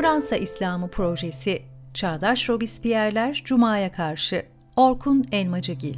Fransa İslamı Projesi Çağdaş Robespierre'ler Cuma'ya karşı Orkun Elmacıgil.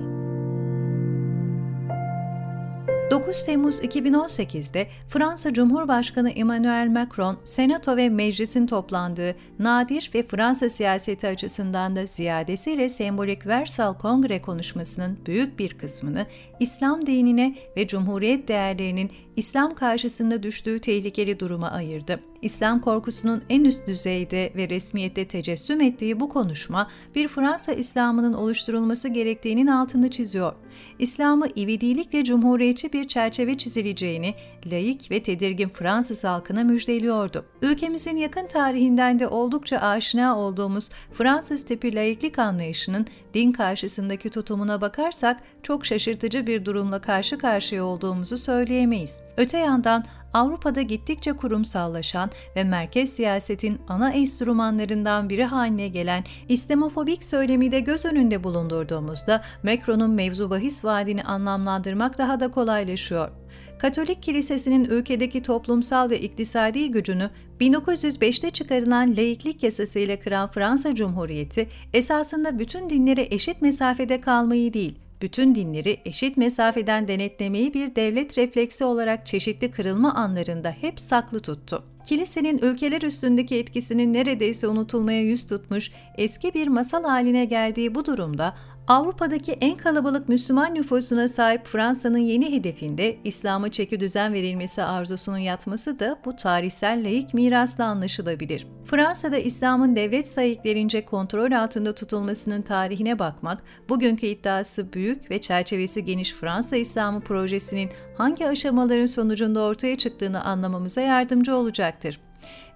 9 Temmuz 2018'de Fransa Cumhurbaşkanı Emmanuel Macron, Senato ve Meclis'in toplandığı nadir ve Fransa siyaseti açısından da ziyadesiyle sembolik Versal Kongre konuşmasının büyük bir kısmını İslam dinine ve Cumhuriyet değerlerinin İslam karşısında düştüğü tehlikeli duruma ayırdı. İslam korkusunun en üst düzeyde ve resmiyette tecessüm ettiği bu konuşma, bir Fransa İslam'ının oluşturulması gerektiğinin altını çiziyor. İslam'ı ivedilikle cumhuriyetçi bir çerçeve çizileceğini, laik ve tedirgin Fransız halkına müjdeliyordu. Ülkemizin yakın tarihinden de oldukça aşina olduğumuz Fransız tipi laiklik anlayışının din karşısındaki tutumuna bakarsak çok şaşırtıcı bir durumla karşı karşıya olduğumuzu söyleyemeyiz. Öte yandan Avrupa'da gittikçe kurumsallaşan ve merkez siyasetin ana enstrümanlarından biri haline gelen İslamofobik söylemi de göz önünde bulundurduğumuzda Macron'un mevzu bahis vaadini anlamlandırmak daha da kolaylaşıyor. Katolik Kilisesi'nin ülkedeki toplumsal ve iktisadi gücünü 1905'te çıkarılan laiklik yasasıyla kıran Fransa Cumhuriyeti esasında bütün dinlere eşit mesafede kalmayı değil, bütün dinleri eşit mesafeden denetlemeyi bir devlet refleksi olarak çeşitli kırılma anlarında hep saklı tuttu. Kilisenin ülkeler üstündeki etkisinin neredeyse unutulmaya yüz tutmuş, eski bir masal haline geldiği bu durumda Avrupa'daki en kalabalık Müslüman nüfusuna sahip Fransa'nın yeni hedefinde İslam'a çeki düzen verilmesi arzusunun yatması da bu tarihsel laik mirasla anlaşılabilir. Fransa'da İslam'ın devlet sahiplerince kontrol altında tutulmasının tarihine bakmak, bugünkü iddiası büyük ve çerçevesi geniş Fransa İslamı projesinin hangi aşamaların sonucunda ortaya çıktığını anlamamıza yardımcı olacaktır.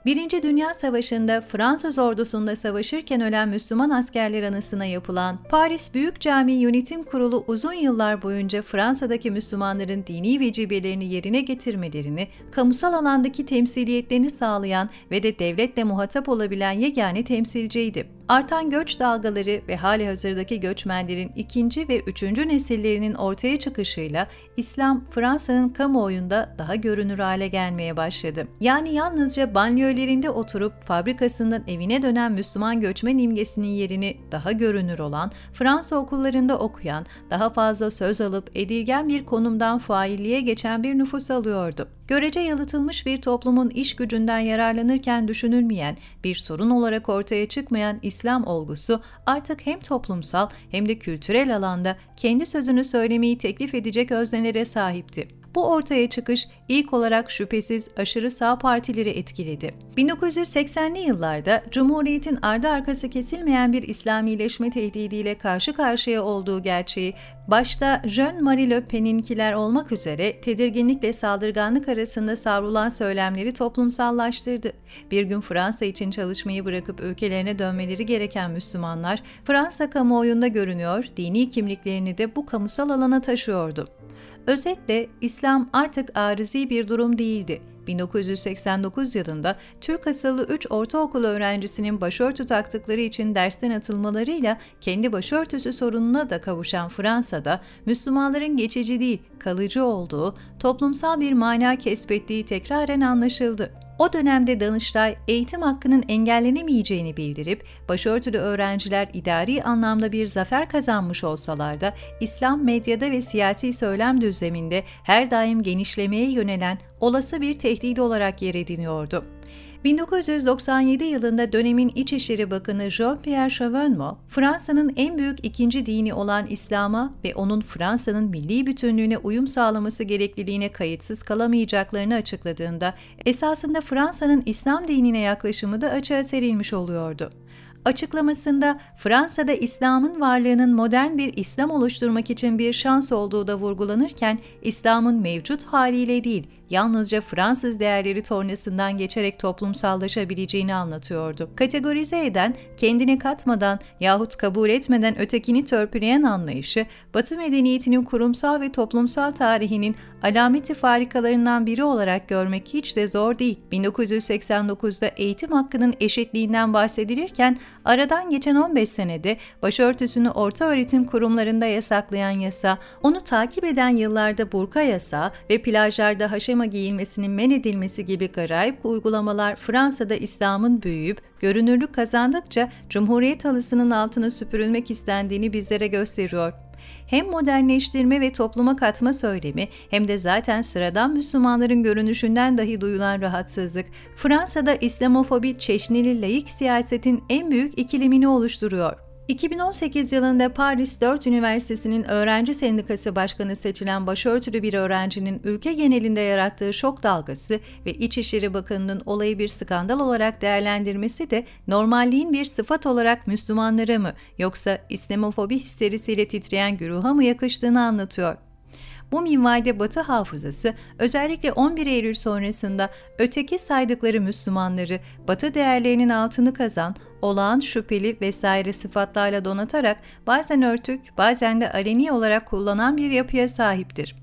Birinci Dünya Savaşı'nda Fransız ordusunda savaşırken ölen Müslüman askerler anısına yapılan Paris Büyük Cami Yönetim Kurulu uzun yıllar boyunca Fransa'daki Müslümanların dini vecibelerini yerine getirmelerini, kamusal alandaki temsiliyetlerini sağlayan ve de devletle muhatap olabilen yegane temsilciydi. Artan göç dalgaları ve hali hazırdaki göçmenlerin ikinci ve üçüncü nesillerinin ortaya çıkışıyla İslam Fransa'nın kamuoyunda daha görünür hale gelmeye başladı. Yani yalnızca banliyölerinde oturup fabrikasından evine dönen Müslüman göçmen imgesinin yerini daha görünür olan, Fransa okullarında okuyan, daha fazla söz alıp edilgen bir konumdan failliğe geçen bir nüfus alıyordu görece yalıtılmış bir toplumun iş gücünden yararlanırken düşünülmeyen, bir sorun olarak ortaya çıkmayan İslam olgusu artık hem toplumsal hem de kültürel alanda kendi sözünü söylemeyi teklif edecek öznelere sahipti. Bu ortaya çıkış ilk olarak şüphesiz aşırı sağ partileri etkiledi. 1980'li yıllarda Cumhuriyet'in ardı arkası kesilmeyen bir İslamileşme tehdidiyle karşı karşıya olduğu gerçeği başta Jean-Marie Le Pen'inkiler olmak üzere tedirginlikle saldırganlık arasında savrulan söylemleri toplumsallaştırdı. Bir gün Fransa için çalışmayı bırakıp ülkelerine dönmeleri gereken Müslümanlar, Fransa kamuoyunda görünüyor, dini kimliklerini de bu kamusal alana taşıyordu. Özetle İslam artık arizi bir durum değildi. 1989 yılında Türk asıllı 3 ortaokul öğrencisinin başörtü taktıkları için dersten atılmalarıyla kendi başörtüsü sorununa da kavuşan Fransa'da Müslümanların geçici değil, kalıcı olduğu, toplumsal bir mana kesbettiği tekraren anlaşıldı. O dönemde Danıştay eğitim hakkının engellenemeyeceğini bildirip başörtülü öğrenciler idari anlamda bir zafer kazanmış olsalar da İslam medyada ve siyasi söylem düzleminde her daim genişlemeye yönelen olası bir tehdit olarak yer ediniyordu. 1997 yılında dönemin İçişleri Bakanı Jean-Pierre Chevènement, Fransa'nın en büyük ikinci dini olan İslam'a ve onun Fransa'nın milli bütünlüğüne uyum sağlaması gerekliliğine kayıtsız kalamayacaklarını açıkladığında, esasında Fransa'nın İslam dinine yaklaşımı da açığa serilmiş oluyordu. Açıklamasında Fransa'da İslam'ın varlığının modern bir İslam oluşturmak için bir şans olduğu da vurgulanırken İslam'ın mevcut haliyle değil, yalnızca Fransız değerleri tornasından geçerek toplumsallaşabileceğini anlatıyordu. Kategorize eden, kendini katmadan yahut kabul etmeden ötekini törpüleyen anlayışı, Batı medeniyetinin kurumsal ve toplumsal tarihinin alameti farikalarından biri olarak görmek hiç de zor değil. 1989'da eğitim hakkının eşitliğinden bahsedilirken aradan geçen 15 senede başörtüsünü orta öğretim kurumlarında yasaklayan yasa, onu takip eden yıllarda burka yasa ve plajlarda haşem pijama giyilmesinin men edilmesi gibi garayip uygulamalar Fransa'da İslam'ın büyüyüp görünürlük kazandıkça Cumhuriyet halısının altına süpürülmek istendiğini bizlere gösteriyor. Hem modernleştirme ve topluma katma söylemi hem de zaten sıradan Müslümanların görünüşünden dahi duyulan rahatsızlık, Fransa'da İslamofobi çeşnili laik siyasetin en büyük ikilemini oluşturuyor. 2018 yılında Paris 4 Üniversitesi'nin öğrenci sendikası başkanı seçilen başörtülü bir öğrencinin ülke genelinde yarattığı şok dalgası ve İçişleri Bakanı'nın olayı bir skandal olarak değerlendirmesi de normalliğin bir sıfat olarak Müslümanlara mı yoksa İslamofobi histerisiyle titreyen güruha mı yakıştığını anlatıyor. Bu minvalde Batı hafızası özellikle 11 Eylül sonrasında öteki saydıkları Müslümanları Batı değerlerinin altını kazan, olağan şüpheli vesaire sıfatlarla donatarak bazen örtük, bazen de aleni olarak kullanan bir yapıya sahiptir.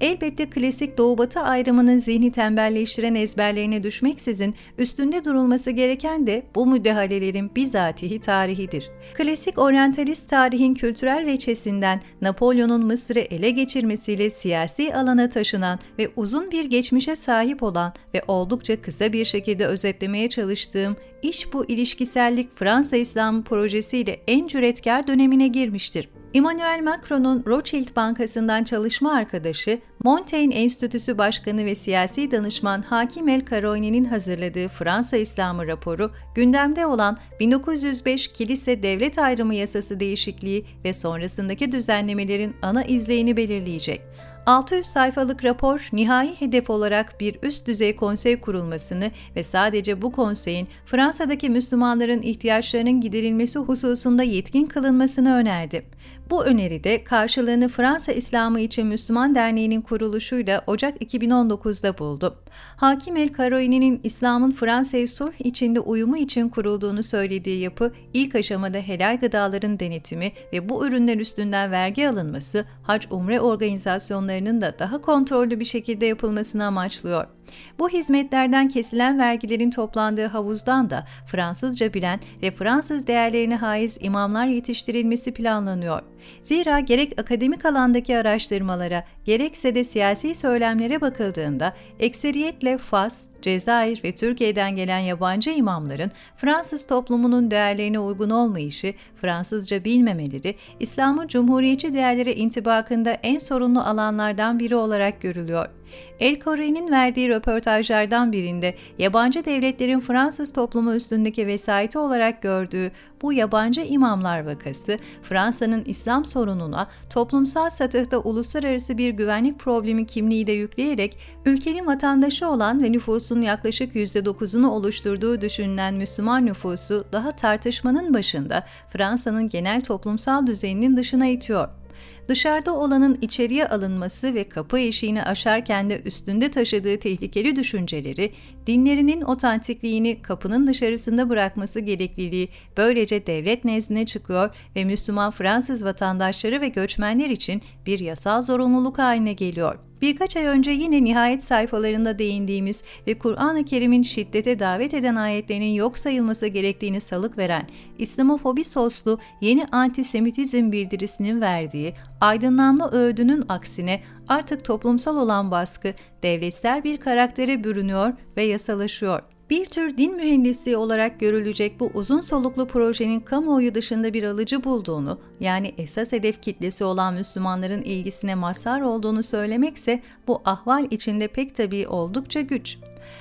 Elbette klasik Doğu-Batı ayrımının zihni tembelleştiren ezberlerine düşmeksizin üstünde durulması gereken de bu müdahalelerin bizatihi tarihidir. Klasik oryantalist tarihin kültürel veçesinden Napolyon'un Mısır'ı ele geçirmesiyle siyasi alana taşınan ve uzun bir geçmişe sahip olan ve oldukça kısa bir şekilde özetlemeye çalıştığım iş bu ilişkisellik Fransa İslam projesiyle en cüretkar dönemine girmiştir. Emmanuel Macron'un Rothschild Bankası'ndan çalışma arkadaşı, Montaigne Enstitüsü Başkanı ve siyasi danışman Hakim El Karouni'nin hazırladığı Fransa İslamı raporu, gündemde olan 1905 Kilise Devlet Ayrımı Yasası değişikliği ve sonrasındaki düzenlemelerin ana izleyini belirleyecek. 600 sayfalık rapor nihai hedef olarak bir üst düzey konsey kurulmasını ve sadece bu konseyin Fransa'daki Müslümanların ihtiyaçlarının giderilmesi hususunda yetkin kılınmasını önerdi. Bu öneride karşılığını Fransa İslamı için Müslüman Derneği'nin kuruluşuyla Ocak 2019'da buldu. Hakim El Karoini'nin İslam'ın Fransa'ya sulh içinde uyumu için kurulduğunu söylediği yapı, ilk aşamada helal gıdaların denetimi ve bu ürünler üstünden vergi alınması, hac umre organizasyonlarının da daha kontrollü bir şekilde yapılmasını amaçlıyor. Bu hizmetlerden kesilen vergilerin toplandığı havuzdan da Fransızca bilen ve Fransız değerlerine haiz imamlar yetiştirilmesi planlanıyor. Zira gerek akademik alandaki araştırmalara, gerekse de siyasi söylemlere bakıldığında ekseriyetle Fas, Cezayir ve Türkiye'den gelen yabancı imamların Fransız toplumunun değerlerine uygun olmayışı, Fransızca bilmemeleri, İslam'ın cumhuriyetçi değerlere intibakında en sorunlu alanlardan biri olarak görülüyor. El Kore'nin verdiği röportajlardan birinde yabancı devletlerin Fransız toplumu üstündeki vesayeti olarak gördüğü bu yabancı imamlar vakası, Fransa'nın İslam sorununa toplumsal satıhta uluslararası bir güvenlik problemi kimliği de yükleyerek ülkenin vatandaşı olan ve nüfusun yaklaşık %9'unu oluşturduğu düşünülen Müslüman nüfusu daha tartışmanın başında Fransa'nın genel toplumsal düzeninin dışına itiyor dışarıda olanın içeriye alınması ve kapı eşiğini aşarken de üstünde taşıdığı tehlikeli düşünceleri, dinlerinin otantikliğini kapının dışarısında bırakması gerekliliği böylece devlet nezdine çıkıyor ve Müslüman Fransız vatandaşları ve göçmenler için bir yasal zorunluluk haline geliyor. Birkaç ay önce yine nihayet sayfalarında değindiğimiz ve Kur'an-ı Kerim'in şiddete davet eden ayetlerinin yok sayılması gerektiğini salık veren İslamofobi soslu yeni antisemitizm bildirisinin verdiği aydınlanma öğüdünün aksine artık toplumsal olan baskı devletsel bir karaktere bürünüyor ve yasalaşıyor. Bir tür din mühendisliği olarak görülecek bu uzun soluklu projenin kamuoyu dışında bir alıcı bulduğunu, yani esas hedef kitlesi olan Müslümanların ilgisine mazhar olduğunu söylemekse bu ahval içinde pek tabii oldukça güç.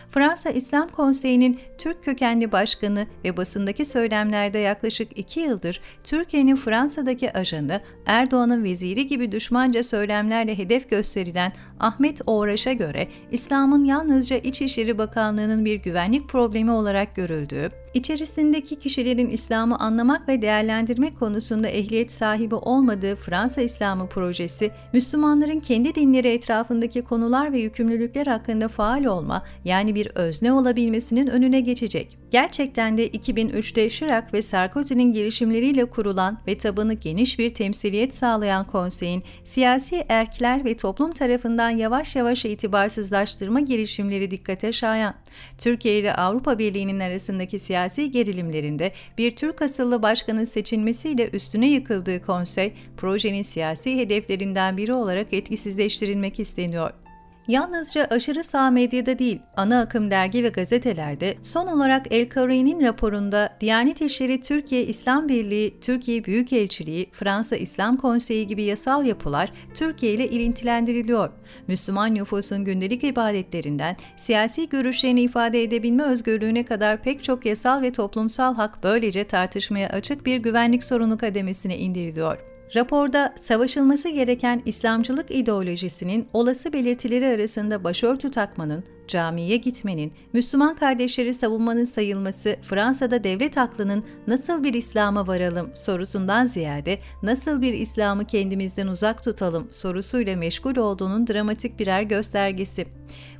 Fransa İslam Konseyi'nin Türk kökenli başkanı ve basındaki söylemlerde yaklaşık iki yıldır Türkiye'nin Fransa'daki ajanı, Erdoğan'ın veziri gibi düşmanca söylemlerle hedef gösterilen Ahmet Oğraş'a göre İslam'ın yalnızca İçişleri Bakanlığı'nın bir güvenlik problemi olarak görüldüğü, içerisindeki kişilerin İslam'ı anlamak ve değerlendirmek konusunda ehliyet sahibi olmadığı Fransa İslamı projesi, Müslümanların kendi dinleri etrafındaki konular ve yükümlülükler hakkında faal olma, yani bir özne olabilmesinin önüne geçecek. Gerçekten de 2003'te Chirac ve Sarkozy'nin girişimleriyle kurulan ve tabanı geniş bir temsiliyet sağlayan konseyin siyasi erkler ve toplum tarafından yavaş yavaş itibarsızlaştırma girişimleri dikkate şayan. Türkiye ile Avrupa Birliği'nin arasındaki siyasi gerilimlerinde bir Türk asıllı başkanın seçilmesiyle üstüne yıkıldığı konsey, projenin siyasi hedeflerinden biri olarak etkisizleştirilmek isteniyor. Yalnızca aşırı sağ medyada değil, ana akım dergi ve gazetelerde son olarak El Karoi'nin raporunda Diyanet İşleri Türkiye İslam Birliği, Türkiye Büyükelçiliği, Fransa İslam Konseyi gibi yasal yapılar Türkiye ile ilintilendiriliyor. Müslüman nüfusun gündelik ibadetlerinden siyasi görüşlerini ifade edebilme özgürlüğüne kadar pek çok yasal ve toplumsal hak böylece tartışmaya açık bir güvenlik sorunu kademesine indiriliyor. Raporda savaşılması gereken İslamcılık ideolojisinin olası belirtileri arasında başörtü takmanın, camiye gitmenin, Müslüman kardeşleri savunmanın sayılması Fransa'da devlet aklının nasıl bir İslam'a varalım sorusundan ziyade nasıl bir İslam'ı kendimizden uzak tutalım sorusuyla meşgul olduğunun dramatik birer göstergesi.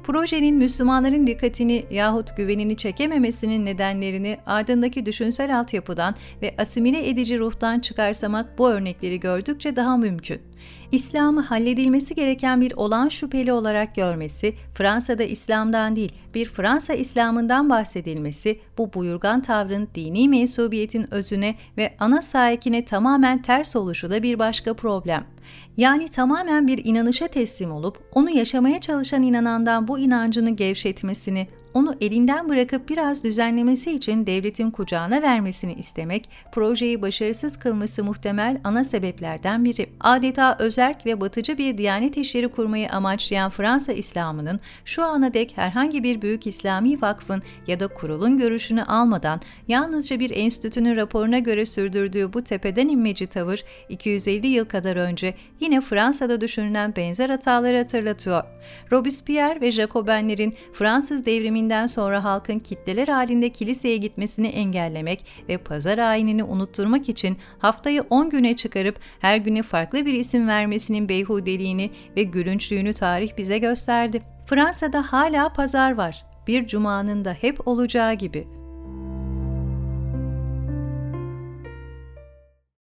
Projenin Müslümanların dikkatini yahut güvenini çekememesinin nedenlerini ardındaki düşünsel altyapıdan ve asimile edici ruhtan çıkarsamak bu örnekleri gördükçe daha mümkün. İslam'ı halledilmesi gereken bir olan şüpheli olarak görmesi, Fransa'da İslam'dan değil, bir Fransa İslam'ından bahsedilmesi, bu buyurgan tavrın dini mensubiyetin özüne ve ana sahikine tamamen ters oluşu da bir başka problem. Yani tamamen bir inanışa teslim olup onu yaşamaya çalışan inanandan bu inancını gevşetmesini, onu elinden bırakıp biraz düzenlemesi için devletin kucağına vermesini istemek, projeyi başarısız kılması muhtemel ana sebeplerden biri. Adeta özerk ve batıcı bir diyanet işleri kurmayı amaçlayan Fransa İslam'ının şu ana dek herhangi bir büyük İslami vakfın ya da kurulun görüşünü almadan yalnızca bir enstitünün raporuna göre sürdürdüğü bu tepeden inmeci tavır 250 yıl kadar önce yine Fransa'da düşünülen benzer hataları hatırlatıyor. Robespierre ve Jacobenlerin Fransız devriminden sonra halkın kitleler halinde kiliseye gitmesini engellemek ve pazar ayinini unutturmak için haftayı 10 güne çıkarıp her güne farklı bir isim vermesinin beyhudeliğini ve gülünçlüğünü tarih bize gösterdi. Fransa'da hala pazar var. Bir cumanın da hep olacağı gibi.